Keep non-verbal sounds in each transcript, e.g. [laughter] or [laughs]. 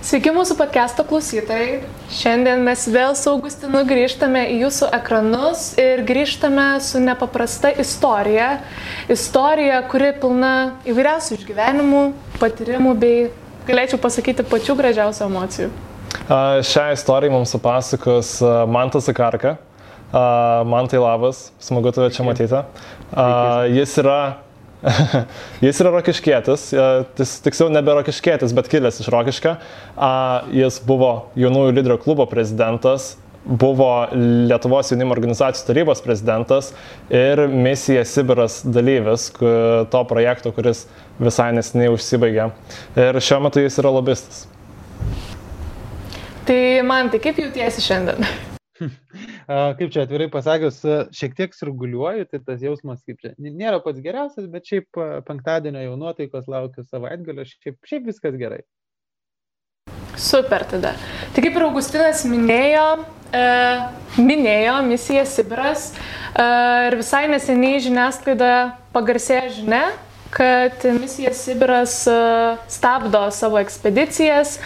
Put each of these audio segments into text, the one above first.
Sveiki mūsų podcast'o klausytojai. Šiandien mes vėl su Augustinu grįžtame į jūsų ekranus ir grįžtame su nepaprasta istorija. Istorija, kuri pilna įvairiausių išgyvenimų, patyrimų bei, galėčiau pasakyti, pačių gražiausių emocijų. Šią istoriją mums papasakos Mantas Zakarka. Man tai labas, smagu tave čia matyti. Jis yra [laughs] jis yra rokiškėtis, tiksliau nebe rokiškėtis, bet kilęs iš rokiškio. Jis buvo jaunųjų lyderio klubo prezidentas, buvo Lietuvos jaunimo organizacijų tarybos prezidentas ir misija Sibiras dalyvis to projekto, kuris visai nesiniai užsibaigė. Ir šiuo metu jis yra lobistas. Tai man, tai kaip jautiesi šiandien? Kaip čia atvirai pasakius, šiek tiek surguliuoju, tai tas jausmas kaip čia nėra pats geriausias, bet šiaip penktadienio jau nuotaikos laukiu savaitgalio, šiaip, šiaip viskas gerai. Super tada. Tai kaip ir Augustinas minėjo, e, minėjo misiją Sibiras e, ir visai neseniai žiniasklaidoje pagarsėjo žinia, kad misija Sibiras e, stabdo savo ekspedicijas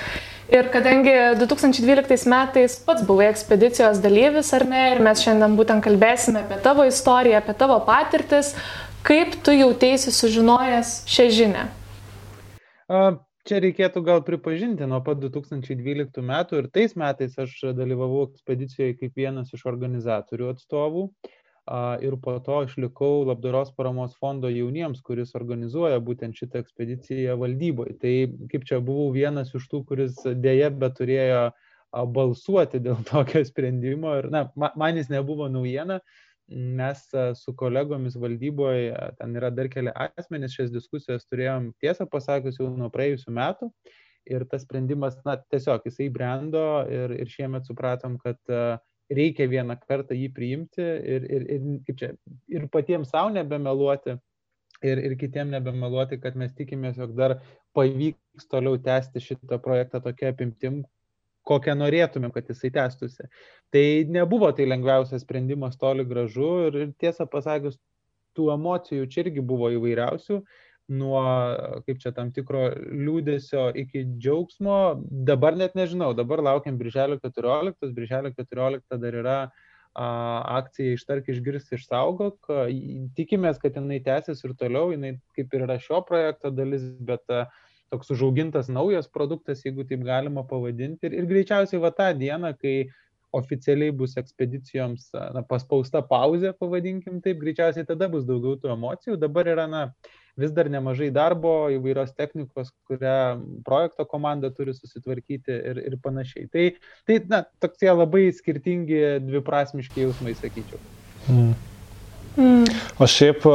Ir kadangi 2012 metais pats buvai ekspedicijos dalyvis, ar ne, ir mes šiandien būtent kalbėsime apie tavo istoriją, apie tavo patirtis, kaip tu jautėsi sužinojęs šią žinę? Čia reikėtų gal pripažinti, nuo pat 2012 metų ir tais metais aš dalyvavau ekspedicijoje kaip vienas iš organizatorių atstovų ir po to išlikau labdaros paramos fondo jauniems, kuris organizuoja būtent šitą ekspediciją valdyboje. Tai kaip čia buvau vienas iš tų, kuris dėje bet turėjo balsuoti dėl [laughs] tokio sprendimo ir, na, man jis nebuvo naujiena, mes su kolegomis valdyboje, ten yra dar keli asmenys, šias diskusijas turėjom tiesą pasakius jau nuo praėjusių metų ir tas sprendimas, na, tiesiog jisai brendo ir, ir šiemet supratom, kad uh, reikia vieną kartą jį priimti ir, ir, ir, kaip čia, ir patiems savo nebemeluoti, ir, ir kitiem nebemeluoti, kad mes tikimės, jog dar pavyks toliau tęsti šitą projektą tokia apimtim, kokią norėtumėm, kad jisai tęstųsi. Tai nebuvo tai lengviausias sprendimas toli gražu ir, ir tiesą pasakius, tų emocijų čia irgi buvo įvairiausių nuo, kaip čia, tam tikro liūdėsio iki džiaugsmo. Dabar net nežinau, dabar laukiam Birželio 14, Birželio 14 dar yra akcija Ištark išgirsti išsaugok. Tikimės, kad jinai tęsis ir toliau, jinai kaip ir yra šio projekto dalis, bet toks užaugintas naujas produktas, jeigu taip galima pavadinti. Ir, ir greičiausiai va tą dieną, kai oficialiai bus ekspedicijoms na, paspausta pauzė, pavadinkim taip, greičiausiai tada bus daugiau tų emocijų. Dabar yra, na, vis dar nemažai darbo, įvairios technikos, kurią projekto komanda turi susitvarkyti ir, ir panašiai. Tai, tai na, tokie labai skirtingi dviprasmiški jausmai, sakyčiau. Mm. Mm. O šiaip,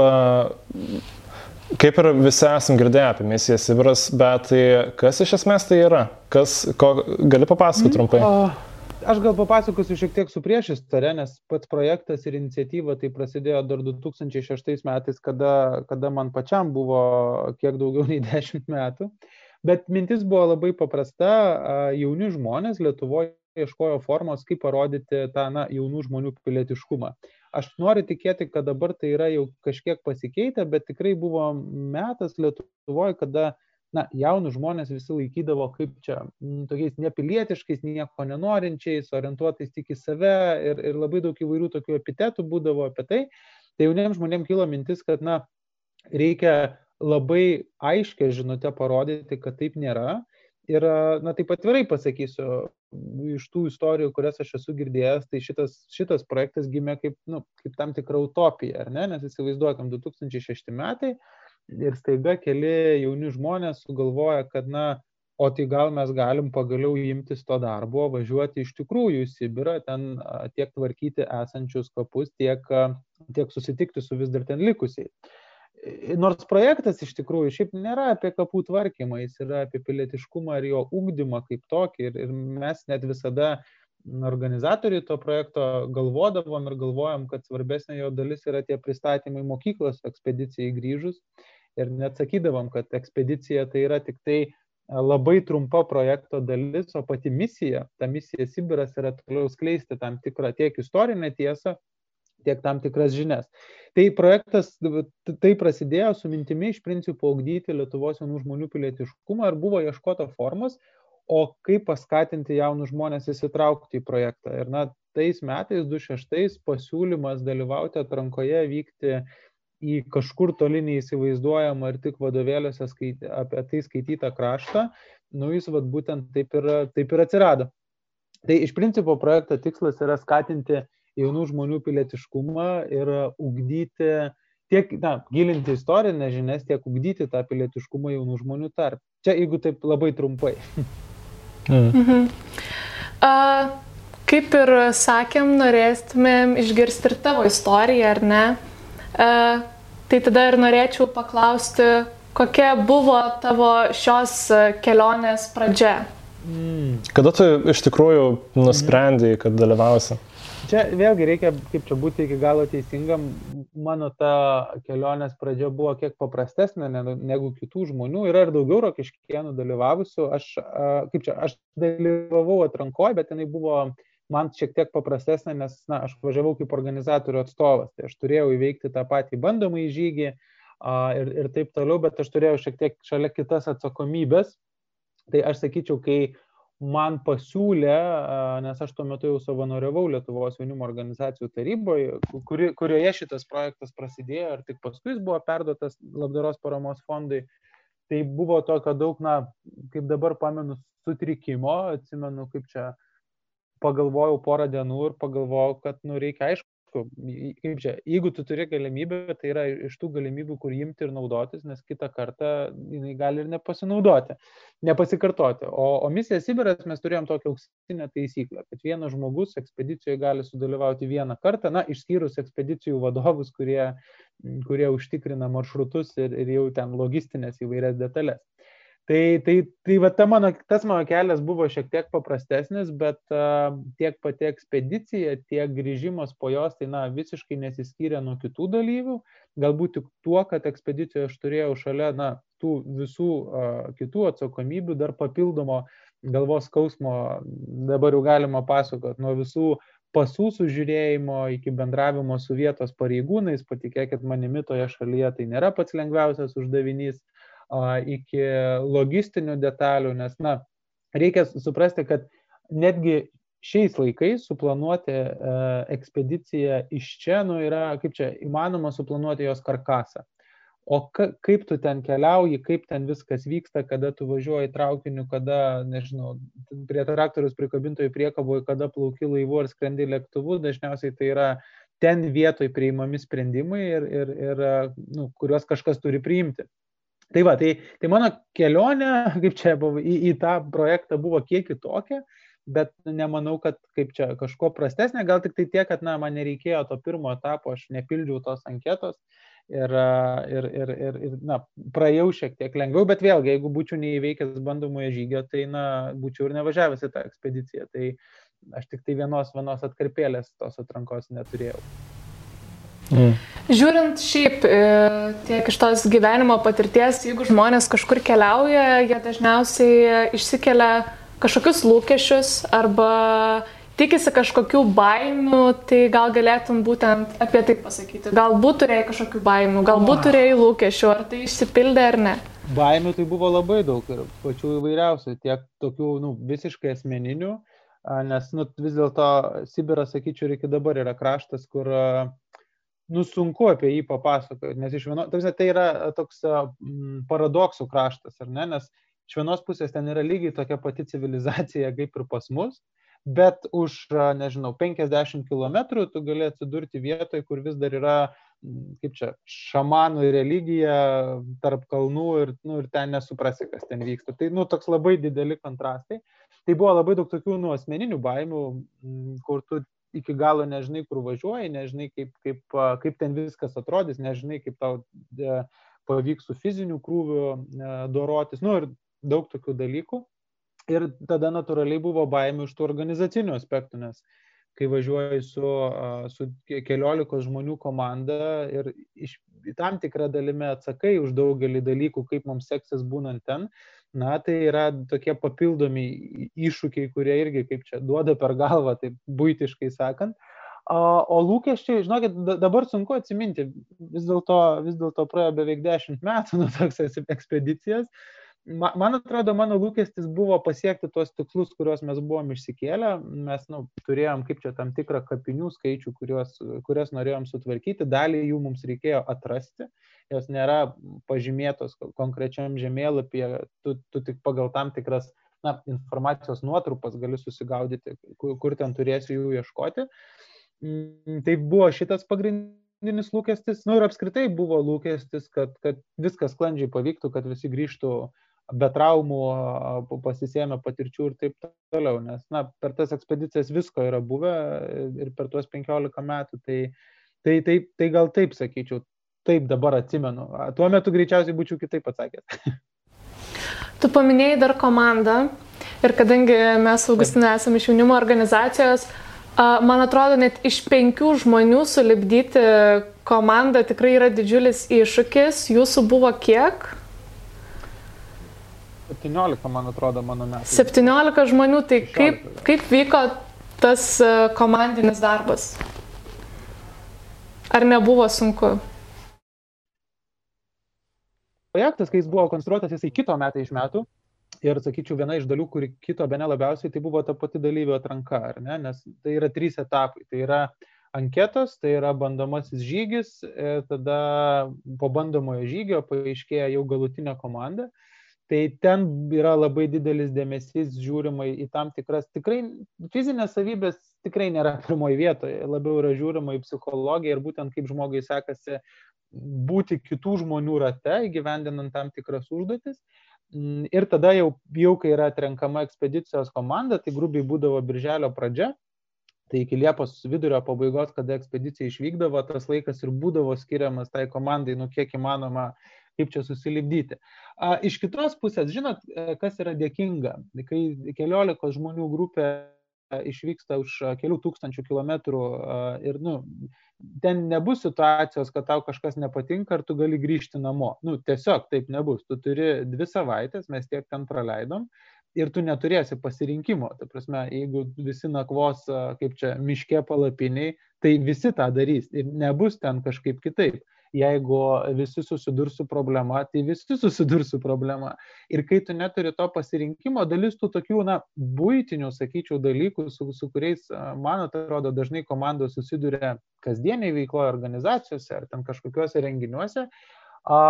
kaip ir visi esam girdėję apie misiją Sibiras, bet tai kas iš esmės tai yra? Kas, ko, gali papasakoti mm. trumpai? O aš gal papasakosiu šiek tiek su priešistorė, nes pats projektas ir iniciatyva tai prasidėjo dar 2006 metais, kada, kada man pačiam buvo kiek daugiau nei 10 metų. Bet mintis buvo labai paprasta, jauni žmonės Lietuvoje ieškojo formos, kaip parodyti tą na, jaunų žmonių pilietiškumą. Aš noriu tikėti, kad dabar tai yra jau kažkiek pasikeitę, bet tikrai buvo metas Lietuvoje, kada na, jaunus žmonės visi laikydavo kaip čia, m, tokiais nepilietiškais, nieko nenorinčiais, orientuotais tik į save ir, ir labai daug įvairių tokių epitetų būdavo apie tai. Tai jauniems žmonėms kilo mintis, kad, na, reikia labai aiškę žinutę parodyti, kad taip nėra. Ir, na, taip atvirai pasakysiu, iš tų istorijų, kurias aš esu girdėjęs, tai šitas, šitas projektas gimė kaip, nu, kaip tam tikra utopija, ar ne? Nes įsivaizduokam, 2006 metai, ir staiga keli jauni žmonės sugalvoja, kad, na, o tai gal mes galim pagaliau imtis to darbo, važiuoti iš tikrųjų į Sibirą, ten tiek tvarkyti esančius kapus, tiek, tiek susitikti su vis dar ten likusiais. Nors projektas iš tikrųjų šiaip nėra apie kapų tvarkymą, jis yra apie pilietiškumą ir jo ūkdymą kaip tokį. Ir, ir mes net visada organizatoriai to projekto galvodavom ir galvojom, kad svarbesnė jo dalis yra tie pristatymai mokyklos ekspedicijai grįžus ir net sakydavom, kad ekspedicija tai yra tik tai e, labai trumpa projekto dalis, o pati misija, ta misija Sibiras yra toliau skleisti tam tikrą tiek istorinę tiesą, tiek tam tikras žinias. Tai projektas tai prasidėjo su mintimi iš principo augdyti Lietuvos jaunų žmonių pilietiškumą ir buvo ieškota formos, o kaip paskatinti jaunus žmonės įsitraukti į projektą. Ir na, tais metais, 26, pasiūlymas dalyvauti atrankoje, vykti į kažkur toli neįsivaizduojamą ir tik vadovėliuose skaitė, apie tai skaitytą kraštą, nu jis vat, būtent taip ir, taip ir atsirado. Tai iš principo projekto tikslas yra skatinti jaunų žmonių pilietiškumą ir ugdyti tiek, na, gilinti istorinę žinias, tiek ugdyti tą pilietiškumą jaunų žmonių tarp. Čia jeigu taip labai trumpai. [laughs] Mhm. Uh, kaip ir sakėm, norėtumėm išgirsti ir tavo istoriją, ar ne? Uh, tai tada ir norėčiau paklausti, kokia buvo tavo šios kelionės pradžia? Mm. Kada tu iš tikrųjų nusprendėjai, kad dalyvausi? Čia vėlgi reikia, kaip čia būti iki galo teisingam, mano ta kelionės pradžia buvo kiek paprastesnė negu kitų žmonių. Yra ir daugiau rokiškienų dalyvavusių. Aš, kaip čia, aš dalyvavau atrankoje, bet jinai buvo man šiek tiek paprastesnė, nes na, aš važiavau kaip organizatorių atstovas. Tai aš turėjau įveikti tą patį bandomąjį žygį ir, ir taip toliau, bet aš turėjau šiek tiek šalia kitas atsakomybės. Tai aš sakyčiau, kai man pasiūlė, nes aš tuo metu jau savanoriavau Lietuvos jaunimo organizacijų taryboje, kuri, kurioje šitas projektas prasidėjo ir tik paskui jis buvo perduotas labdaros paramos fondai. Tai buvo tokio daug, na, kaip dabar pamenu, sutrikimo, atsimenu, kaip čia pagalvojau porą dienų ir pagalvojau, kad, nu, reikia aišku, kaip čia, jeigu tu turi galimybę, tai yra iš tų galimybių, kur imti ir naudotis, nes kitą kartą jinai gali ir nepasinaudoti, nepasikartoti. O, o misija Sibiras mes turėjom tokią auksinę taisyklę, kad vienas žmogus ekspedicijoje gali sudalyvauti vieną kartą, na, išskyrus ekspedicijų vadovus, kurie, kurie užtikrina maršrutus ir, ir jau ten logistinės įvairias detalės. Tai, tai, tai va, ta mano, tas mano kelias buvo šiek tiek paprastesnis, bet uh, tiek pati ekspedicija, tiek grįžimas po jos, tai na, visiškai nesiskyrė nuo kitų dalyvių. Galbūt tik tuo, kad ekspedicijoje aš turėjau šalia na, tų visų uh, kitų atsakomybių dar papildomo galvos skausmo, dabar jau galima pasakoti, nuo visų pasų sužiūrėjimo iki bendravimo su vietos pareigūnais, patikėkit manimi, toje šalyje tai nėra pats lengviausias uždavinys iki logistinių detalių, nes, na, reikia suprasti, kad netgi šiais laikais suplanuoti e, ekspediciją iš čia, nu, yra, kaip čia, įmanoma suplanuoti jos karkasą. O ka, kaip tu ten keliauji, kaip ten viskas vyksta, kada tu važiuoji traukiniu, kada, nežinau, prie traktorius prikabintojų priekaboje, kada plauki laivu ar skrendi lėktuvu, dažniausiai tai yra ten vietoj priimami sprendimai ir, ir, ir nu, kuriuos kažkas turi priimti. Tai va, tai, tai mano kelionė, [laughs] kaip čia buvo, į, į tą projektą buvo kiek kitokia, bet nemanau, kad kaip čia kažko prastesnė, gal tik tai tiek, kad, na, man nereikėjo to pirmo etapo, aš nepildžiau tos anketos ir, ir, ir, ir, ir na, praėjau šiek tiek lengviau, bet vėlgi, jeigu būčiau neįveikęs bandomojo žygio, tai, na, būčiau ir nevažiavęs į tą ekspediciją. Tai aš tik tai vienos, vienos atkarpėlės tos atrankos neturėjau. Mm. Žiūrint šiaip e, tiek iš tos gyvenimo patirties, jeigu žmonės kažkur keliauja, jie dažniausiai išsikelia kažkokius lūkesčius arba tikisi kažkokių baimių, tai gal galėtum būtent apie tai pasakyti. Galbūt turėjai kažkokių baimių, galbūt turėjai lūkesčių, ar tai išsipildė ar ne. Baimių tai buvo labai daug ir pačių įvairiausių, tiek tokių nu, visiškai asmeninių, nes nu, vis dėlto Sibiras, sakyčiau, ir iki dabar yra kraštas, kur uh, nu, sunku apie jį papasakoti, nes iš vienos, tai yra toks m, paradoksų kraštas, ar ne, nes iš vienos pusės ten yra lygiai tokia pati civilizacija [laughs] kaip ir pas mus, bet už, nežinau, 50 km tu gali atsidurti vietoje, kur vis dar yra, kaip čia, šamanų religija tarp kalnų ir, nu, ir ten nesuprasi, kas ten vyksta. Tai, nu, toks labai dideli kontrastai. Tai buvo labai daug tokių, nu, asmeninių baimių, kur tu iki galo nežinai, kur važiuoji, nežinai, kaip, kaip, kaip ten viskas atrodys, nežinai, kaip tau e, pavyks su fiziniu krūviu e, dorotis, nu ir daug tokių dalykų. Ir tada natūraliai buvo baimių iš tų organizacinių aspektų, nes kai važiuoji su, su keliolikos žmonių komanda ir iš, tam tikrą dalimi atsakai už daugelį dalykų, kaip mums seksis būnant ten, na, tai yra tokie papildomi iššūkiai, kurie irgi, kaip čia, duoda per galvą, taip būtiškai sakant. O lūkesčiai, žinokit, dabar sunku atsiminti, vis dėlto dėl praėjo beveik dešimt metų nuo toks ekspedicijos man atrodo, mano lūkestis buvo pasiekti tuos tikslus, kuriuos mes buvom išsikėlę. Mes nu, turėjom kaip čia tam tikrą kapinių skaičių, kuriuos, kurias norėjom sutvarkyti. Dalį jų mums reikėjo atrasti. Jos nėra pažymėtos konkrečiam žemėlapyje. Tu, tu tik pagal tam tikras na, informacijos nuotrupas gali susigaudyti, kur, kur ten turėsi jų ieškoti. Mm, tai buvo šitas pagrindinis lūkestis. Na nu, ir apskritai buvo lūkestis, kad, kad viskas sklandžiai pavyktų, kad visi grįžtų be traumų, pasisėmė patirčių ir taip toliau. Nes na, per tas ekspedicijas visko yra buvę ir per tuos 15 metų. Tai, tai, tai, tai gal taip sakyčiau, taip dabar atsimenu. Tuo metu greičiausiai būčiau kitaip atsakęs. Tu paminėjai dar komandą ir kadangi mes Augustinė esame iš jaunimo organizacijos, man atrodo, net iš penkių žmonių sulibdyti komandą tikrai yra didžiulis iššūkis. Jūsų buvo kiek? 17, man atrodo, mano metų. 17 žmonių, tai kaip, kaip vyko tas komandinis darbas? Ar nebuvo sunku? projektas, kai jis buvo konstruotas, jisai kito metai iš metų. Ir sakyčiau, viena iš dalių, kuri kito be nelabiausiai, tai buvo ta pati dalyvio atranka, ar ne? Nes tai yra trys etapai. Tai yra anketos, tai yra bandomasis žygis, e, tada po bandomojo žygio paaiškėja jau galutinė komanda. Tai ten yra labai didelis dėmesys žiūrima į tam tikras, tikrai fizinės savybės tikrai nėra [laughs] pirmoji vietoje, labiau yra žiūrima į psichologiją ir būtent kaip žmogui sekasi būti kitų žmonių rate, įgyvendinant tam tikras užduotis. Mm, ir tada jau, jau kai yra atrenkama ekspedicijos komanda, tai grubiai būdavo birželio pradžia, tai iki Liepos vidurio pabaigos, kada ekspedicija išvykdavo, tas laikas ir būdavo skiriamas tai komandai, nu kiek įmanoma, kaip čia susilipdyti. Iš kitos pusės, žinot, e, kas yra dėkinga, kai keliolikos žmonių grupė išvyksta už kelių tūkstančių kilometrų ir, nu, ten nebus situacijos, kad tau kažkas nepatinka ir tu gali grįžti namo. Nu, tiesiog taip nebus. Tu turi dvi savaitės, mes tiek ten praleidom ir tu neturėsi pasirinkimo. Ta prasme, jeigu visi nakvos, kaip čia, miške palapiniai, tai visi tą darys ir nebus ten kažkaip kitaip jeigu visi susidurs su problema, tai visi susidurs su problema. Ir kai tu neturi to pasirinkimo, dalis tų tokių, na, būtinių, sakyčiau, dalykų, su, su kuriais, man atrodo, dažnai komandos susiduria kasdieniai veikloje organizacijose ar ten kažkokiuose renginiuose, a,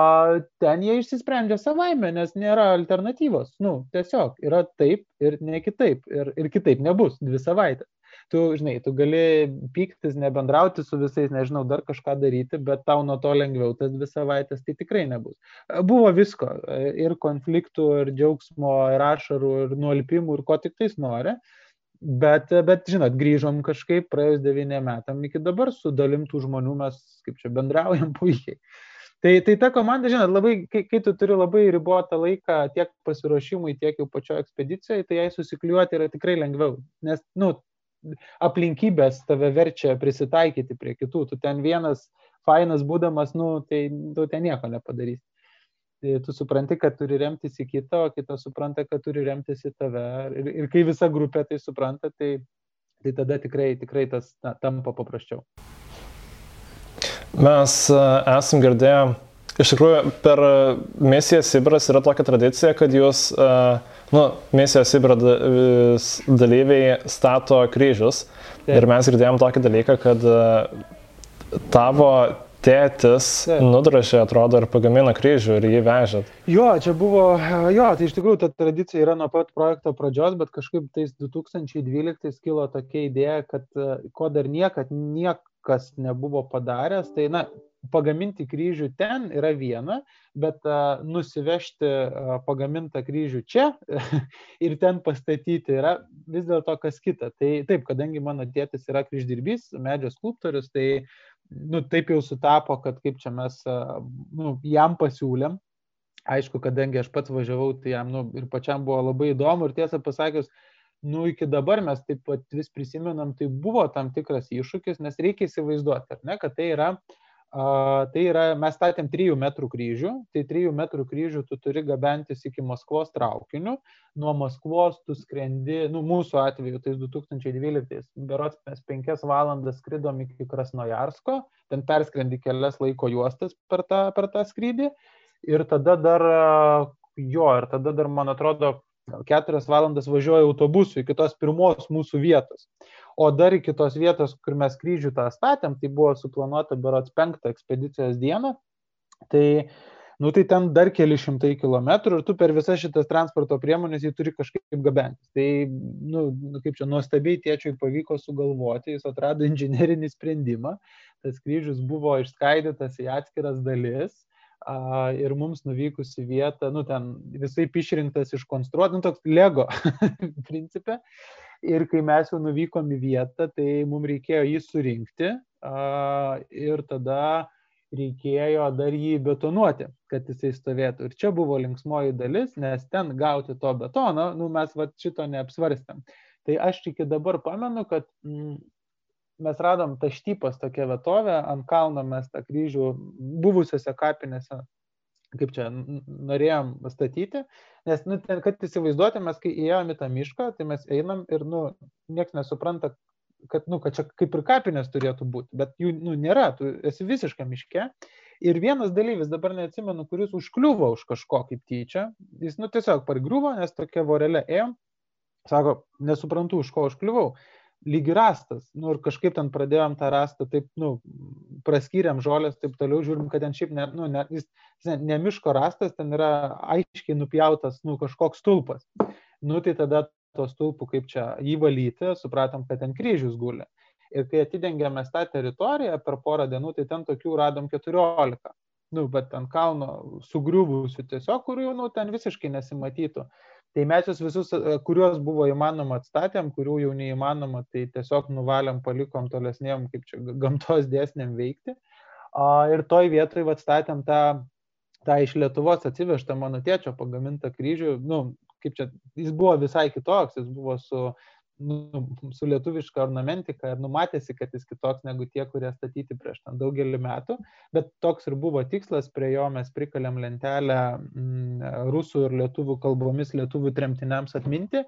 ten jie išsisprendžia savaime, nes nėra alternatyvos. Nu, tiesiog yra taip ir ne kitaip. Ir, ir kitaip nebus dvi savaitės tu, žinai, tu gali pyktis, nebendrauti su visais, nežinau, dar kažką daryti, bet tau nuo to lengviau tas dvi savaitės tai tikrai nebus. Buvo visko - ir konfliktų, ir džiaugsmo, ir ašarų, ir nuolpimų, ir ko tik tais nori. Bet, bet, žinot, grįžom kažkaip praėjus devyniem metam, iki dabar su dalimtų žmonių mes, kaip čia, bendraujam puikiai. Tai, tai ta komanda, žinot, labai, kai, kai tu turi labai ribotą laiką tiek pasiruošimui, tiek jau pačioje ekspedicijoje, tai jai susikliuoti yra tikrai lengviau. Nes, nu, aplinkybės tave verčia prisitaikyti prie kitų. Tu ten vienas fainas būdamas, nu, tai tu ten nieko nepadarysi. Tai tu supranti, kad turi remtis į kitą, o kitas supranta, kad turi remtis į tave. Ir, ir kai visa grupė tai supranta, tai, tai tada tikrai, tikrai tas na, tampa paprasčiau. Mes e, esam girdėję, iš tikrųjų, per misiją Sibiras yra tokia tradicija, kad jūs uh, nu, misijos Sibiro dalyviai stato kryžius. Taip. Ir mes girdėjom tokį dalyką, kad e, tavo tėtis nudrašė, atrodo, ir pagamino kryžių ir jį vežėt. Jo, čia buvo, jo, tai iš tikrųjų ta tradicija yra nuo pat projekto pradžios, bet kažkaip tais 2012 kilo tokia idėja, kad e, ko dar niekad niekas nebuvo padaręs, tai na, pagaminti kryžių ten yra viena, bet a, nusivežti a, pagamintą kryžių čia [laughs] ir ten pastatyti yra vis dėlto kas kita. Tai taip, kadangi mano tėtis yra kryždirbys, medžio skulptorius, tai nu, taip jau sutapo, kad kaip čia mes a, nu, jam pasiūlėm. Aišku, kadangi aš pats važiavau, tai jam nu, ir pačiam buvo labai įdomu ir tiesą pasakius, nu, iki dabar mes taip pat vis prisimenam, tai buvo tam tikras iššūkis, nes reikia įsivaizduoti, ar ne, kad tai yra A, tai yra, mes statėm 3 metrų kryžių, tai 3 metrų kryžių tu turi gabentis iki Maskvos traukiniu, nuo Maskvos tu skrendi, nu mūsų atveju, tai 2012, berots mes 5 valandas skridom iki Krasnojarsko, ten perskrendi kelias laiko juostas per tą, per tą skrydį ir tada dar jo, ir tada dar, man atrodo, keturias valandas važiuoja autobusu iki tos pirmos mūsų vietos. O dar iki tos vietos, kur mes kryžių tą statėm, tai buvo suplanuota berots penktą ekspedicijos dieną. Tai, nu, tai ten dar keli šimtai kilometrų ir tu per visas šitas transporto priemonės jį turi kažkaip gabenti. Tai, nu, nu, kaip čia, nuostabiai tėčiui pavyko sugalvoti, jis atrado inžinerinį sprendimą, tas kryžius buvo išskaidytas į atskiras dalis ir mums nuvykus į vietą, nu ten visai išrinktas, iškonstruotas, nu toks Lego [laughs] principė. Ir kai mes jau nuvykom į vietą, tai mums reikėjo jį surinkti ir tada reikėjo dar jį betonuoti, kad jisai stovėtų. Ir čia buvo linksmoji dalis, nes ten gauti to betono, nu, mes va šito neapsvarstėm. Tai aš iki dabar pamenu, kad mm, mes radom taštypas tokia vietovė, ant kalno mes tą kryžių buvusiose kapinėse, kaip čia, norėjom statyti, nes, nu, ten, kad įsivaizduoti, mes kai įėjome tą mišką, tai mes einam ir, nu, niekas nesupranta, kad, nu, kad čia kaip ir kapinės turėtų būti, bet jų, nu, nėra, tu esi visiškai miške. Ir vienas dalyvis, dabar neatsimenu, kuris užkliuvo už kažko kaip tyčia, jis, nu, tiesiog pargriuvo, nes tokia vorelė ėjom, sako, nesuprantu, už ko užkliuvau lygi rastas. Nu, ir kažkaip ten pradėjom tą rastą, taip, nu, praskyrėm žolės, taip toliau, žiūrim, kad ten šiaip, ne, nu, ne, jis, ne, ne miško rastas, ten yra aiškiai nupjautas, nu, kažkoks stulpas. Nu, tai tada to stulpų, kaip čia jį valyti, supratom, kad ten kryžius guli. Ir kai atidengėme tą teritoriją per porą dienų, tai ten tokių radom 14. Nu, bet ant kalno sugriuvusių tiesiog, kurių, nu, ten visiškai nesimatytų. Tai mes jūs visus, e, kuriuos buvo įmanoma atstatėm, kurių jau neįmanoma, tai tiesiog nuvalėm, palikom tolesniem, kaip čia, gamtos dėsniam veikti. Ir toj vietoj atstatėm tą, tą iš Lietuvos atsivežtą mano tėčio pagamintą kryžių. Nu, kaip čia, jis buvo visai kitoks, jis buvo su nu, su lietuviška ornamentika ir numatėsi, kad jis kitoks negu tie, kurie statyti prieš ten daugelį metų, bet toks ir buvo tikslas, prie jo mes prikalėm lentelę m, mm, rusų ir lietuvių kalbomis lietuvių tremtiniams atminti.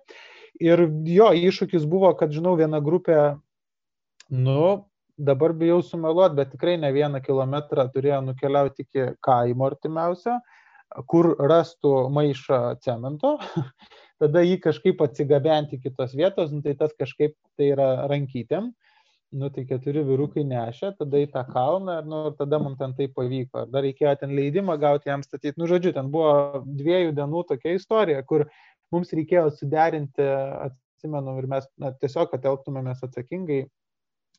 Ir jo iššūkis buvo, kad, žinau, viena grupė, nu, dabar bijau sumeluoti, bet tikrai ne vieną kilometrą turėjo nukeliauti iki kaimo artimiausio, kur rastų maišą cemento [laughs] tada jį kažkaip atsigabenti kitos vietos, nu, tai tas kažkaip tai yra rankytėm, nu, tai keturi vyrukai nešė, tada į tą kalną, nu, ir tada mums ten tai pavyko. Ir dar reikėjo ten leidimą gauti jam statyti. Nu, žodžiu, ten buvo dviejų dienų tokia istorija, kur mums reikėjo suderinti, atsimenu, ir mes na, tiesiog, kad elgtumėmės atsakingai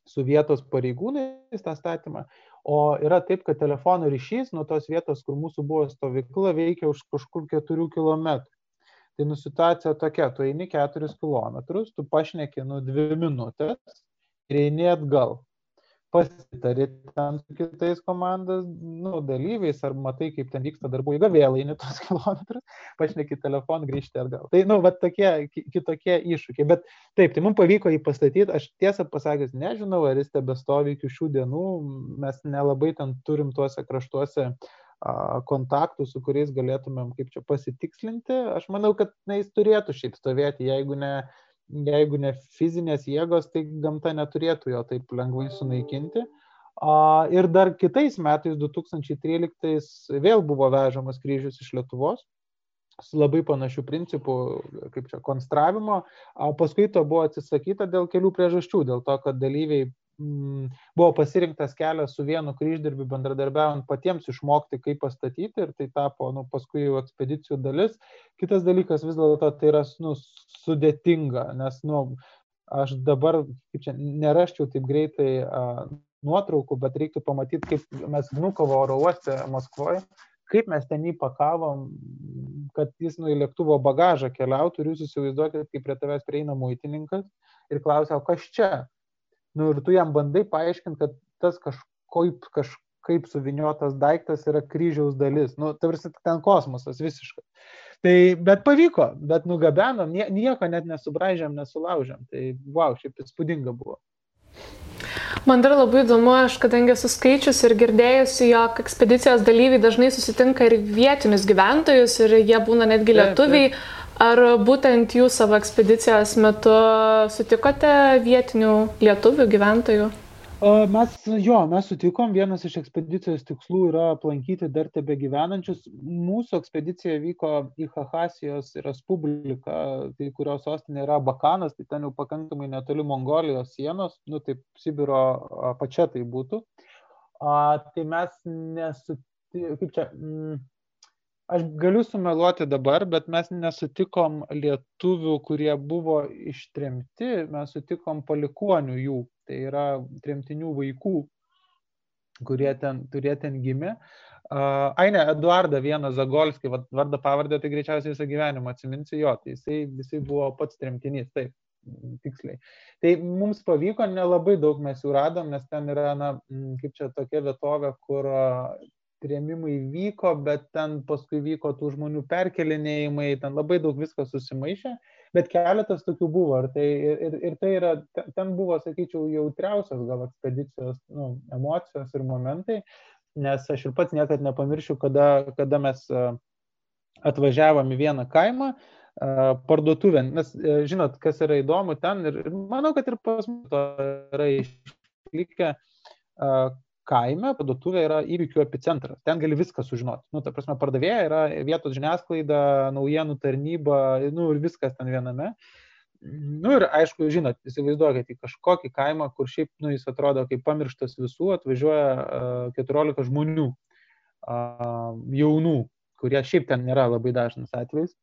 su vietos pareigūnais tą statymą. O yra taip, kad telefono ryšys nuo tos vietos, kur mūsų buvo stovykla, veikia už kažkur keturių kilometrų. Tai nu situacija tokia, tu eini 4 km, tu pašneki nu 2 minutės ir eini atgal. Pasitari ten su kitais komandos nu, dalyviais, ar matai, kaip ten vyksta darbų, jeigu vėl eini tos [laughs] kilometrus, pašneki telefoną, grįžti atgal. Tai, nu, va tokie kitokie iššūkiai. Bet taip, tai mums pavyko jį pastatyti, aš tiesą pasakęs nežinau, ar jis tebe stovi iki šių dienų, mes nelabai ten turim tuose kraštuose uh, kontaktų, su kuriais galėtumėm kaip čia pasitikslinti, aš manau, kad na, jis turėtų šiaip stovėti, jeigu ne, jeigu ne fizinės jėgos, tai gamta neturėtų jo taip lengvai sunaikinti. Ir dar kitais metais, 2013, vėl buvo vežamas kryžius iš Lietuvos su labai panašių principų, kaip čia, konstravimo. Paskui to buvo atsisakyta dėl kelių priežasčių, dėl to, kad dalyviai buvo pasirinktas kelias su vienu kryždirbiu bendradarbiaujant patiems išmokti, kaip pastatyti ir tai tapo nu, paskui jau ekspedicijų dalis. Kitas dalykas vis dėlto tai yra nu, sudėtinga, nes nu, aš dabar, čia, neraščiau taip greitai a, nuotraukų, bet reiktų pamatyti, kaip mes Vnukovo oro uoste Maskvoje, kaip mes ten jį pakavom, kad jis nu į lėktuvo bagažą keliautų ir jūs įsivaizduokit, kaip prie tavęs prieina muitininkas ir klausia, o kas čia? Nu, ir tu jam bandai paaiškinti, kad tas kažkaip, kažkaip suviniotas daiktas yra kryžiaus dalis. Nu, tarsi ten kosmosas visiškai. Tai, bet pavyko, bet nugabenom, nieko net nesubražėm, nesulaužėm. Tai, wow, šiaip įspūdinga buvo. Man dar labai įdomu, aš kadangi esu skaičius ir girdėjusi, jog ekspedicijos dalyviai dažnai susitinka ir vietinius gyventojus ir jie būna netgi lietuviai. Taip, taip. Ar būtent jūs savo ekspedicijos metu sutikote vietinių lietuvių gyventojų? Mes, jo, mes sutikom, vienas iš ekspedicijos tikslų yra aplankyti dar tebe gyvenančius. Mūsų ekspedicija vyko į Hahasijos Respubliką, tai kurios sostinė yra Bakanas, tai ten jau pakankamai netoli Mongolijos sienos, nu taip Sibiro apačia tai būtų. A, tai mes nesutikome, kaip čia, mm, aš galiu sumeluoti dabar, bet mes nesutikom lietuvių, kurie buvo ištremti, mes sutikom palikonių jų tai yra tremtinių vaikų, kurie ten, kurie ten gimė. Uh, ai ne, Eduardą vieną Zagolskį, vardą pavardę, tai greičiausiai visą gyvenimą atsiminsi jo, tai jisai, jisai buvo pats tremtinys, taip, tiksliai. Tai mums pavyko, nelabai daug mes jų radom, nes ten yra, na, kaip čia tokia vietovė, kur trėmimai vyko, bet ten paskui vyko tų žmonių perkelinėjimai, ten labai daug viskas susimaišė bet keletas tokių buvo. Ir tai, ir, ir tai yra, ten buvo, sakyčiau, jautriausias gal ekspedicijos nu, emocijos ir momentai, nes aš ir pats niekad nepamiršiu, kada, kada mes atvažiavom į vieną kaimą, parduotuvę, nes žinot, kas yra įdomu ten ir manau, kad ir pas mus to yra išlikę, kaime parduotuvė yra įvykių epicentras. Ten gali viską sužinoti. Nu, ta prasme, pardavėja yra vietos žiniasklaida, naujienų tarnyba, nu ir viskas ten viename. Nu ir aišku, žinot, įsivaizduokite į kažkokį kaimą, kur šiaip, nu, jis atrodo kaip pamirštas visų, atvažiuoja uh, 14 žmonių, uh, jaunų, kurie šiaip ten nėra labai dažnas atvejs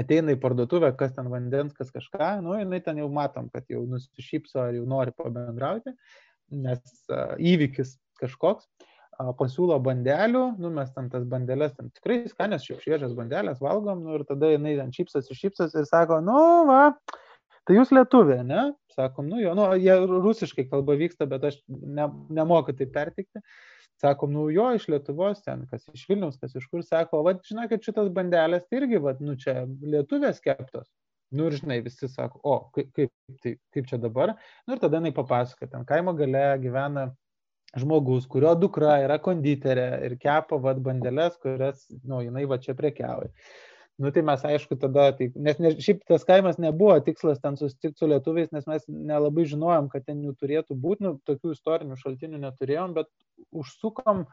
ateina į parduotuvę, kas ten vandens, kas kažką, nu, jinai ten jau matom, kad jau nusišypso ar jau nori pabendrauti, nes uh, įvykis kažkoks, pasiūlo bandelių, nu mes ten tas bandelės, ten tikrai skanės, šviežias bandelės valgom, nu ir tada jinai ten šypsas ir šypsas ir sako, nu va, tai jūs lietuvė, ne? Sakom, nu jo, nu jie rusiškai kalba vyksta, bet aš ne, nemoku tai pertikti. Sakom, nu jo, iš Lietuvos ten, kas iš Vilniaus, kas iš kur, sako, va, žinokit, šitas bandelės tai irgi, va, nu čia lietuvės keptos. Nu ir žinai, visi sako, o, kaip, kaip, tai, kaip čia dabar? Nu ir tada jinai papasako, ten kaimo gale gyvena žmogus, kurio dukra yra konditerė ir kepa vad bandelės, kurias, nu, jinai va čia prekiauja. Nu tai mes aišku tada, tai, nes ne, šiaip tas kaimas nebuvo tikslas ten susitikti su lietuviais, nes mes nelabai žinojom, kad ten jų turėtų būti, nu, tokių istorinių šaltinių neturėjom, bet užsukom,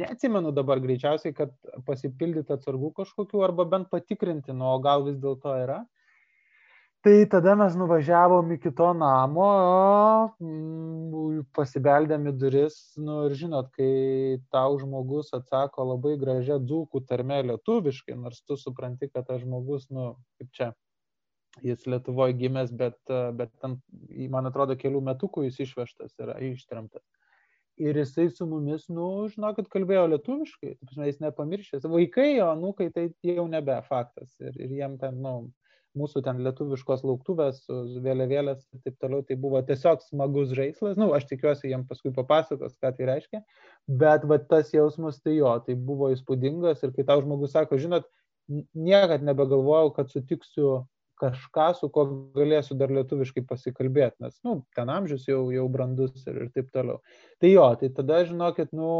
neatsimenu dabar greičiausiai, kad pasipildyti atsargų kažkokių arba bent patikrinti, nu, o gal vis dėlto yra. Tai tada mes nuvažiavom iki to namo, mm, pasibeldėm į duris, nu ir žinot, kai tau žmogus atsako labai gražia dzūkų tarme lietuviškai, nors tu supranti, kad tas žmogus, nu, kaip čia, jis Lietuvoje gimęs, bet, bet ten, man atrodo, kelių metukų jis išvežtas yra ištremtas. Ir jisai su mumis, nu, žinokit, kalbėjo lietuviškai, jis nepamiršęs. Vaikai, o nukai tai jau nebe faktas. Ir, ir jiem ten, nu, mūsų ten lietuviškos lauktuvės, vėliavėlės ir taip toliau, tai buvo tiesiog smagus žaislas, nu, aš tikiuosi, jiem paskui papasakos, ką tai reiškia, bet va, tas jausmas tai jo, tai buvo įspūdingas. Ir kai tau žmogus sako, žinot, niekad nebegalvojau, kad sutiksiu kažką, su kuo galėsiu dar lietuviškai pasikalbėti, nes, nu, ten amžius jau, jau brandus ir, ir taip toliau. Tai jo, tai tada žinokit, nu,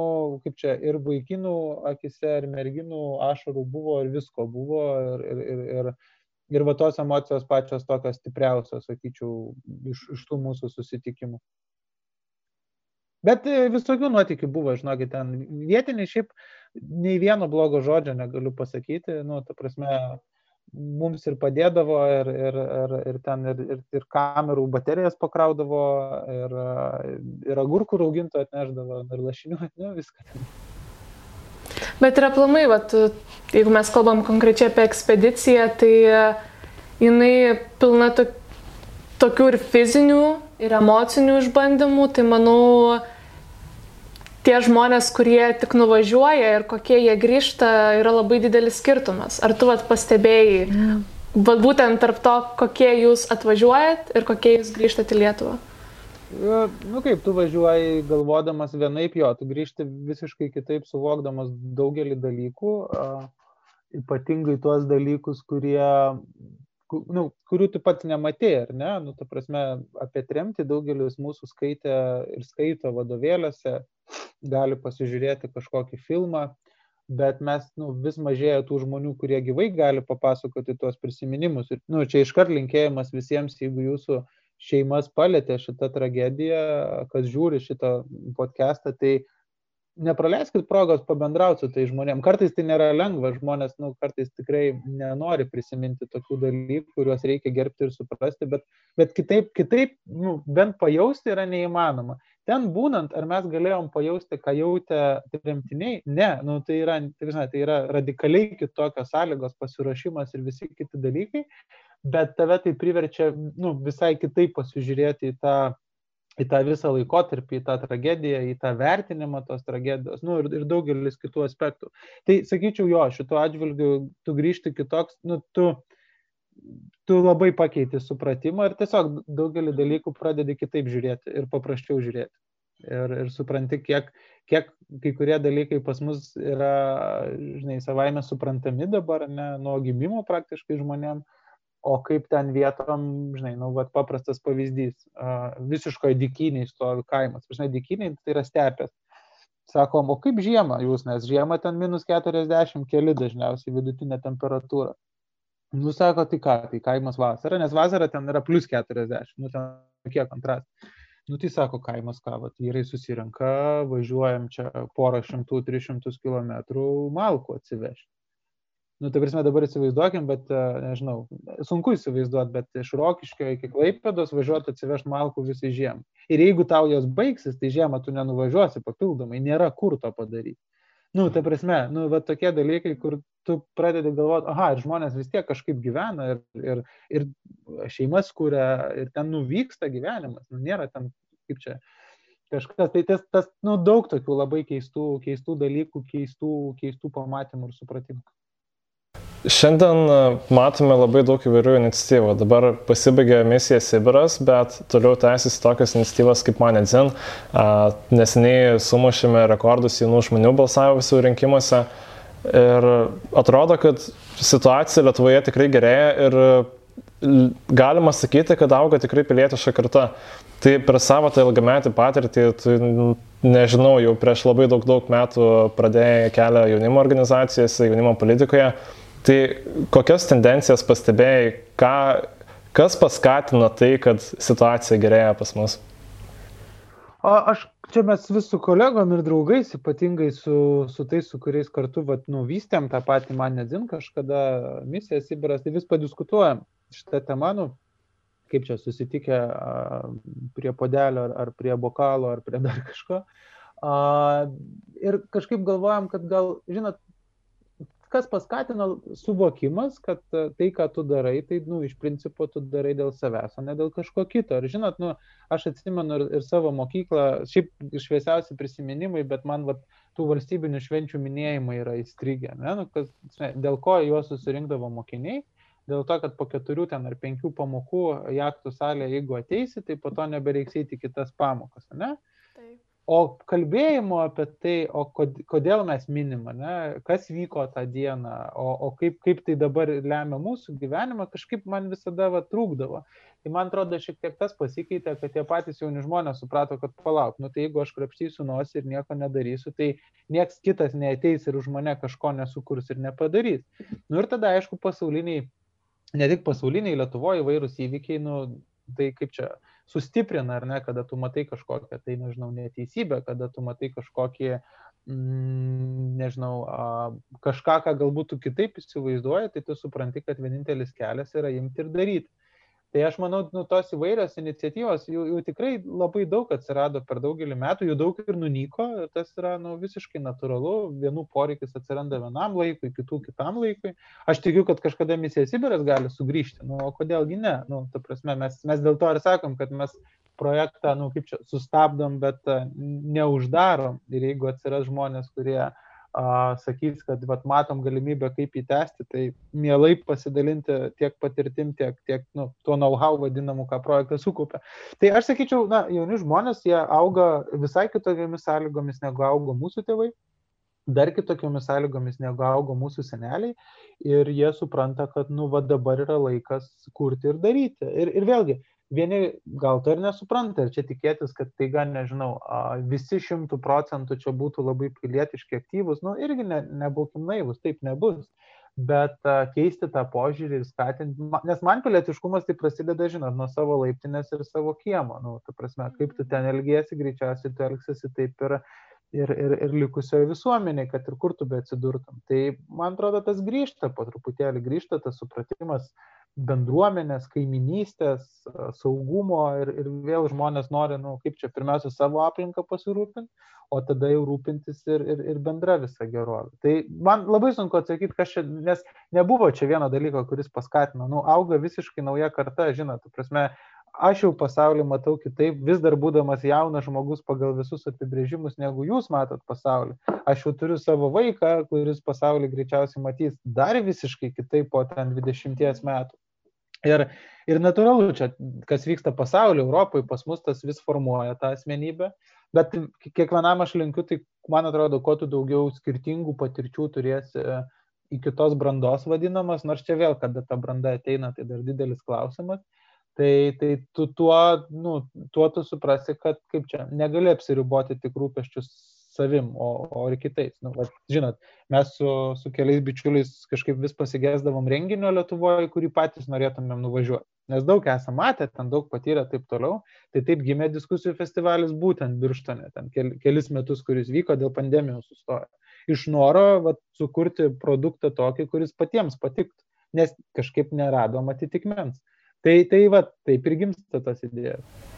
kaip čia ir vaikinų akise, ir merginų ašarų buvo, ir visko buvo, ir, ir, ir, ir ir va tos emocijos pačios tokios stipriausios, sakyčiau, iš, iš tų mūsų susitikimų. Bet e, visokių nuotikių buvo, žinokit, ten vietiniai šiaip nei vieno blogo žodžio negaliu pasakyti, nu, ta prasme, mums ir padėdavo, ir, ir, ir, ir ten ir, ir, ir kamerų baterijas pakraudavo, ir, ir agurkų raugintų atneždavo, ir lašinių, nu, viską. Bet ir aplamai, vat, jeigu mes kalbam konkrečiai apie ekspediciją, tai e, jinai pilna to, tokių ir fizinių, ir emocinių išbandymų, tai manau, tie žmonės, kurie tik nuvažiuoja ir kokie jie grįžta, yra labai didelis skirtumas. Ar tu vat, pastebėjai, mm. vat, būtent tarp to, kokie jūs atvažiuojat ir kokie jūs grįžtate į Lietuvą? Nu kaip, tu važiuoji galvodamas vienaip jo, tu grįžti visiškai kitaip suvokdamas daugelį dalykų, ypatingai tuos dalykus, kurie, nu, kurių tu pats nematėjai, ar ne? Nu, ta prasme, apie tremtį daugelis mūsų skaitė ir skaito vadovėliuose, gali pasižiūrėti kažkokį filmą, bet mes nu, vis mažėja tų žmonių, kurie gyvai gali papasakoti tuos prisiminimus. Ir nu, čia iškart linkėjimas visiems, jeigu jūsų šeimas palėtė šitą tragediją, kas žiūri šitą podcastą, tai nepraleiskit progos pabendrauti su tai žmonėm. Kartais tai nėra lengva, žmonės, nu, kartais tikrai nenori prisiminti tokių dalykų, kuriuos reikia gerbti ir suprasti, bet, bet kitaip, kitaip nu, bent pajausti yra neįmanoma. Ten būnant, ar mes galėjom pajausti, ką jautė tremtiniai? Ne, nu, tai, yra, tai, žinai, tai yra radikaliai kitokios sąlygos, pasiruošimas ir visi kiti dalykai, bet tave tai priverčia nu, visai kitaip pasižiūrėti į tą į tą visą laikotarpį, į tą tragediją, į tą vertinimą tos tragedijos, nu, ir, ir daugelis kitų aspektų. Tai sakyčiau, jo, šituo atžvilgiu tu grįžti kitoks, nu, tu, tu labai pakeiti supratimą ir tiesiog daugelį dalykų pradedi kitaip žiūrėti ir paprasčiau žiūrėti. Ir, ir supranti, kiek, kiek kai kurie dalykai pas mus yra, žinai, savaime suprantami dabar, ne, nuo gimimo praktiškai žmonėms o kaip ten vietom, žinai, nu, vat, paprastas pavyzdys, visiškoje dikiniai stovi kaimas, žinai, dikiniai tai yra stepės. Sakom, o kaip žiemą jūs, nes žiemą ten minus 40 keli dažniausiai vidutinė temperatūra. Nu, sako, tai ką, tai kaimas vasara, nes vasara ten yra plus 40, nu, ten kiek kontrastas. Nu, tai sako, kaimas ką, vat, vyrai susirenka, važiuojam čia porą šimtų, tris šimtus kilometrų malkų atsivežti. Nu, tai prasme, dabar įsivaizduokim, bet, e, nežinau, sunku įsivaizduoti, bet iš Rokiškio iki Klaipėdos važiuoti atsivežti malkų visai žiemą. Ir jeigu tau jos baigsis, tai žiemą tu nenuvažiuosi papildomai, nėra kur to padaryti. Nu, tai prasme, nu, va tokie dalykai, kur tu pradedi galvoti, aha, ir žmonės vis tiek kažkaip gyvena ir, ir, ir šeimas kuria ir ten nuvyksta gyvenimas, nu, nėra ten, kaip čia, kažkas, tai tas, tas nu, daug tokių labai keistų, keistų dalykų, keistų, keistų pamatymų ir supratimų. Šiandien e, matome labai daug įvairių iniciatyvų. Dabar pasibaigė misija Sibiras, bet toliau tęsiasi tokios iniciatyvos kaip Manedzin. Neseniai sumušėme rekordus jaunų žmonių balsavusių rinkimuose. Ir atrodo, kad situacija Lietuvoje tikrai gerėja ir galima sakyti, kad auga tikrai pilietiška karta. Tai per savo tą ilgametį patirtį, tu, nežinau, jau prieš labai daug, daug metų pradėjai kelią jaunimo organizacijose, jaunimo politikoje. Tai kokias tendencijas pastebėjai, ką, kas paskatino tai, kad situacija gerėja pas mus? O aš čia mes vis su kolegom ir draugais, ypatingai su, su tais, su kuriais kartu vat, nu, vystėm tą patį man nedzin kažkada misiją Sibiras, tai vis padiskutuojam šitą temą, nu, kaip čia susitikę a, prie podelio ar, ar prie bokalo ar prie dar kažko. A, ir kažkaip galvojam, kad gal, žinot, kas paskatino suvokimas, kad e, tai, ką tu darai, tai, nu, iš principo tu darai dėl savęs, o ne dėl kažko kito. Ir žinot, nu, aš atsimenu ir, ir savo mokyklą, šiaip šviesiausi prisiminimai, bet man, vat, tų valstybinių švenčių minėjimai yra įstrigę, ne, nu, kas, dėl ko juos susirinkdavo mokiniai. Dėl to, kad po keturių ten ar penkių pamokų jachtų salėje, jeigu ateisi, tai po to nebereiks eiti kitas pamokas, ne? Taip o kalbėjimo apie tai, o kodėl mes minim, ne, kas vyko tą dieną, o, o kaip, kaip tai dabar lemia mūsų gyvenimą, kažkaip man visada va, trūkdavo. Tai man atrodo, šiek tiek tas pasikeitė, kad tie patys jauni žmonės suprato, kad palauk, nu tai jeigu aš krapštysiu nosį ir nieko nedarysiu, tai nieks kitas neateis ir už mane kažko nesukurs ir nepadarys. Nu ir tada, aišku, pasauliniai, ne tik pasauliniai Lietuvoje įvairūs įvykiai, nu tai kaip čia sustiprina, ar ne, kada tu matai kažkokią, tai nežinau, neteisybę, kada tu matai kažkokį, mm, nežinau, a, kažką, ką galbūt tu kitaip įsivaizduoji, tai tu supranti, kad vienintelis kelias yra imti ir daryti. Tai aš manau, nu, tos įvairios iniciatyvos, jų, jų tikrai labai daug atsirado per daugelį metų, jų daug ir nunyko, tas yra nu, visiškai natūralu, vienų poreikis atsiranda vienam laikui, kitų kitam laikui. Aš tikiu, kad kažkada misija Sibiras gali sugrįžti, nu, o kodėlgi ne, nu, ta prasme, mes, mes dėl to ir sakom, kad mes projektą, nu, kaip čia, sustabdom, bet neuždarom ir jeigu atsiras žmonės, kurie uh, sakys, kad vat, matom galimybę, kaip įtesti, tai mielai pasidalinti tiek patirtim, tiek, tiek nu, tuo know-how vadinamu, ką projektas sukupia. Tai aš sakyčiau, na, jauni žmonės, jie auga visai kitokiamis sąlygomis, negu augo mūsų tėvai, dar kitokiomis sąlygomis, negu augo mūsų seneliai, ir jie supranta, kad, nu, va dabar yra laikas kurti ir daryti. Ir, ir vėlgi, vieni gal to ir nesupranta ir čia tikėtis, kad tai gan, nežinau, visi šimtų procentų čia būtų labai pilietiški aktyvus, nu irgi ne, nebūkim naivus, taip nebus. bet keisti tą požiūrį ir skatinti, nes man pilietiškumas tai prasideda, žinot, nuo savo laiptinės ir savo kiemo, nu, ta prasme, kaip tu ten elgiesi, greičiausiai tu elgsiesi taip ir, ir, ir, ir likusioje visuomenėje, kad ir kur tu be atsidurtum. Tai man atrodo, tas grįžta po truputėlį, grįžta tas supratimas bendruomenės, kaiminystės, saugumo ir, ir vėl žmonės nori, nu, kaip čia, pirmiausia, savo aplinką pasirūpinti, o tada jau rūpintis ir, ir, ir bendra visa gerovė. Tai man labai sunku atsakyti, kas čia, nes nebuvo čia vieno dalyko, kuris paskatino, nu, auga visiškai nauja karta, žinot, prasme, aš jau pasaulį matau kitaip, vis dar būdamas jaunas žmogus pagal visus apibrėžimus, negu jūs matot pasaulį. Aš jau turiu savo vaiką, kuris pasaulį greičiausiai matys dar visiškai kitaip po ten 20 metų. Ir, ir natūralu, čia, kas vyksta pasaulyje, Europoje, pas mus tas vis formuoja tą asmenybę, bet kiekvienam aš linkiu, tai man atrodo, kuo tu daugiau skirtingų patirčių turėsi į kitos brandos vadinamas, nors čia vėl, kada ta branda ateina, tai dar didelis klausimas. Tai, tai tu tuo, nu, tuo tu suprasi, kad kaip čia, negali apsiriboti tik rūpeščius savim, o, o ir kitais. Nu, va, žinot, mes su, su keliais bičiuliais kažkaip vis pasigesdavom renginio Lietuvoje, kurį patys norėtumėm nuvažiuoti. Nes daug esame matę, ten daug patyrę taip toliau. Tai taip gimė diskusijų festivalis būtent Birštone, ten kel, kelis metus, kuris vyko dėl pandemijos sustojo. Iš noro va, sukurti produktą tokį, kuris patiems patiktų, nes kažkaip neradom atitikmens. Tai, tai va, taip ir gimsta tas idėjas.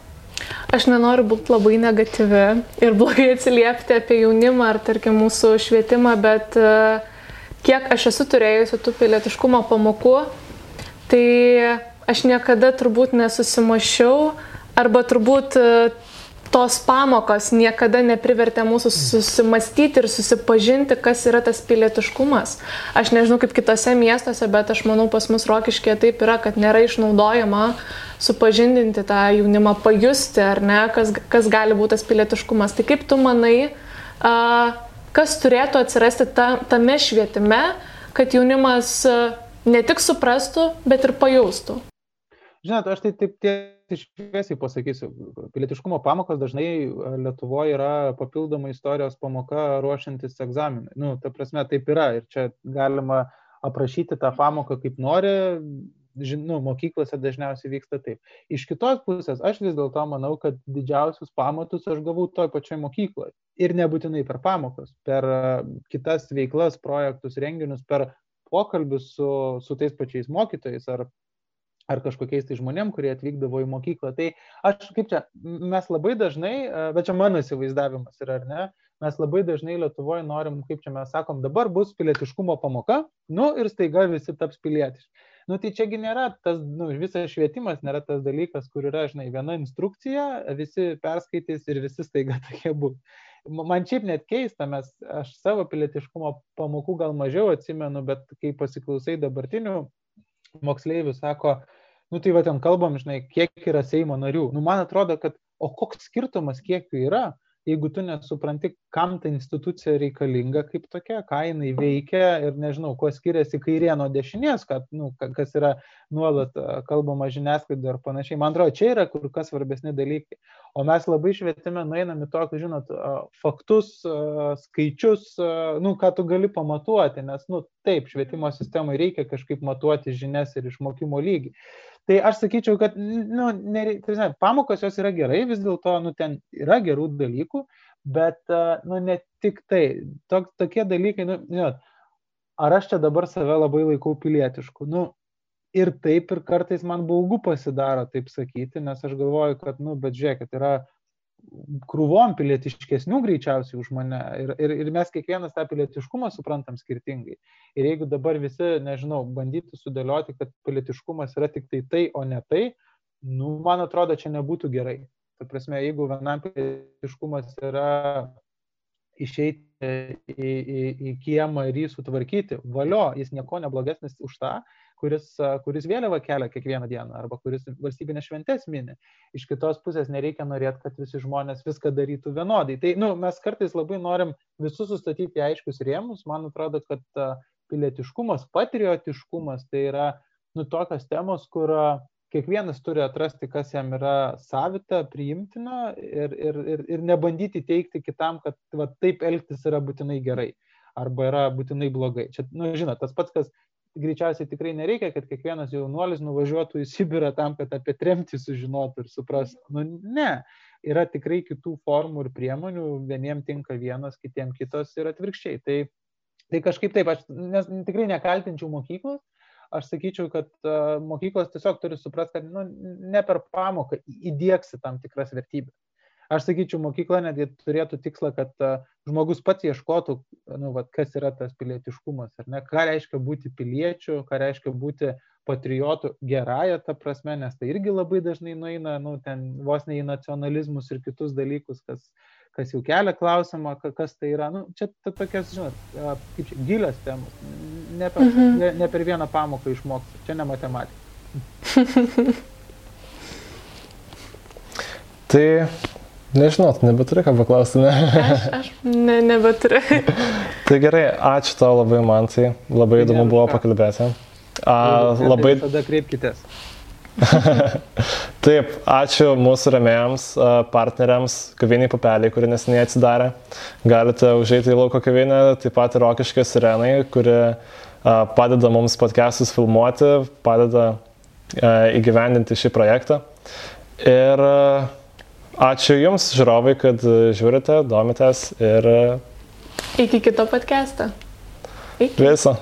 Aš nenoriu būti labai negatyvi ir blogai atsiliepti apie jaunimą ar, tarkim, mūsų švietimą, bet e, kiek aš esu turėjusi tų pilietiškumo pamokų, tai aš niekada turbūt nesusimašiau arba turbūt e, tos pamokos niekada neprivertė mūsų susimastyti ir susipažinti, kas yra tas pilietiškumas. Aš nežinau kaip kitose miestuose, bet aš manau pas mus rokiškė taip yra, kad nėra išnaudojama supažindinti tą jaunimą, pajusti, ar ne, kas, kas gali būti tas pilietiškumas. Tai kaip tu manai, kas turėtų atsirasti ta, tame švietime, kad jaunimas ne tik suprastų, bet ir pajaustų? Žinot, aš tai taip tiesiai šviesiai pasakysiu, pilietiškumo pamokos dažnai e, Lietuvoje yra papildoma istorijos pamoka ruošiantis egzaminui. Nu, ta prasme, taip yra ir čia galima aprašyti tą pamoką kaip nori, žinau, mokyklose dažniausiai vyksta taip. Iš kitos pusės, aš vis dėlto manau, kad didžiausius pamatus aš gavau toj pačioj mokykloje. Ir nebūtinai per pamokas, per e, kitas veiklas, projektus, renginius, per pokalbius su, su tais pačiais mokytojais ar ar kažkokiais tai žmonėm, kurie atvykdavo į mokyklą. Tai aš kaip čia, mes labai dažnai, e, bet čia mano įsivaizdavimas yra, ar ne, mes labai dažnai Lietuvoje norim, kaip čia mes sakom, dabar bus pilietiškumo pamoka, nu ir staiga visi taps pilietiški. Nu tai čiagi nėra tas, nu, visas švietimas nėra tas dalykas, kur yra, žinai, viena instrukcija, visi perskaitys ir visi staiga [laughs] tokie bus. Man šiaip net keista, mes, aš savo pilietiškumo pamokų gal mažiau atsimenu, bet kai pasiklausai dabartinių moksleivių, sako, nu tai va ten kalbam, žinai, kiek yra Seimo narių. Nu man atrodo, kad o koks skirtumas, kiek jų yra, jeigu tu nesupranti, kam ta institucija reikalinga kaip tokia, ką jinai veikia ir nežinau, kuo skiriasi kairė nuo dešinės, kad, nu, kas yra nuolat kalbama žiniasklaida ir panašiai. Man atrodo, čia yra kur kas svarbesni dalykai. O mes labai švietime nueinam į tokius, žinot, faktus, skaičius, nu, ką tu gali pamatuoti, nes, nu, taip, švietimo sistemai reikia kažkaip matuoti žinias ir išmokymo lygį. Tai aš sakyčiau, kad nu, nereik, tai, pamokos jos yra gerai, vis dėlto nu, ten yra gerų dalykų, bet nu, ne tik tai. Tok, tokie dalykai, nu, žinot, ar aš čia dabar save labai laikau pilietišku. Nu, ir taip, ir kartais man baugu pasidaro taip sakyti, nes aš galvoju, kad, nu, bet žiūrėkit, yra krūvom pilietiškesnių greičiausiai už mane. Ir, ir, ir mes kiekvienas tą pilietiškumą suprantam skirtingai. Ir jeigu dabar visi, nežinau, bandytų sudėlioti, kad pilietiškumas yra tik tai tai, o ne tai, nu, man atrodo, čia nebūtų gerai. Ta prasme, jeigu vienam pilietiškumas yra išeiti į, į, į kiemą ir jį sutvarkyti, valio, jis nieko neblogesnis už tą, kuris, kuris vėliavą kelia kiekvieną dieną arba kuris valstybinės šventės mini. Iš kitos pusės nereikia norėti, kad visi žmonės viską darytų vienodai. Tai nu, mes kartais labai norim visus sustatyti aiškius rėmus. Man atrodo, kad pilietiškumas, patriotiškumas tai yra nu, tokios temos, kur kiekvienas turi atrasti, kas jam yra savita, priimtina ir, ir, ir, ir nebandyti teikti kitam, kad va, taip elgtis yra būtinai gerai arba yra būtinai blogai. Čia, nu, žinot, tas pats, kas greičiausiai tikrai nereikia, kad kiekvienas jaunuolis nuvažiuotų į Sibirą tam, kad apie tremtį sužinotų ir suprastų. Nu, ne, yra tikrai kitų formų ir priemonių, vieniems tinka vienas, kitiems kitos ir atvirkščiai. Tai, tai kažkaip taip, aš nes, tikrai nekaltinčiau mokyklos, aš sakyčiau, kad mokyklos tiesiog turi suprasti, kad nu, ne per pamoką įdėksi tam tikras vertybės aš sakyčiau, mokykla netgi turėtų tikslą, kad uh, žmogus pats ieškotų, nu, vat, kas yra tas pilietiškumas, ar ne, ką reiškia būti piliečiu, ką reiškia būti patriotų gerąją tą prasme, nes tai irgi labai dažnai nueina, nu, ten vos ne į nacionalizmus ir kitus dalykus, kas, kas jau kelia klausimą, kas tai yra. Nu, čia ta, tokias, žinot, kaip čia, gilios temos, ne per, mhm. ne, ne per vieną pamoką išmokti, čia ne matematika. [laughs] tai Nežinau, nebeturiu ką paklausti, ne? aš, aš ne, nebeturiu. [laughs] tai gerai, ačiū tau labai, Mantai. Labai įdomu buvo pakalbėti. A, labai. Tada kreipkitės. [laughs] Taip, ačiū mūsų remėjams, partneriams, kaviniai papeliai, kuri nesiniai atsidarė. Galite užeiti į lauko kavinę, taip pat ir Rokiškė Sirenai, kuri padeda mums podcastus filmuoti, padeda įgyvendinti šį projektą. Ir Ačiū Jums, žiūrovai, kad žiūrite, domitės ir... Iki kito podcast'o. Iki. Viso.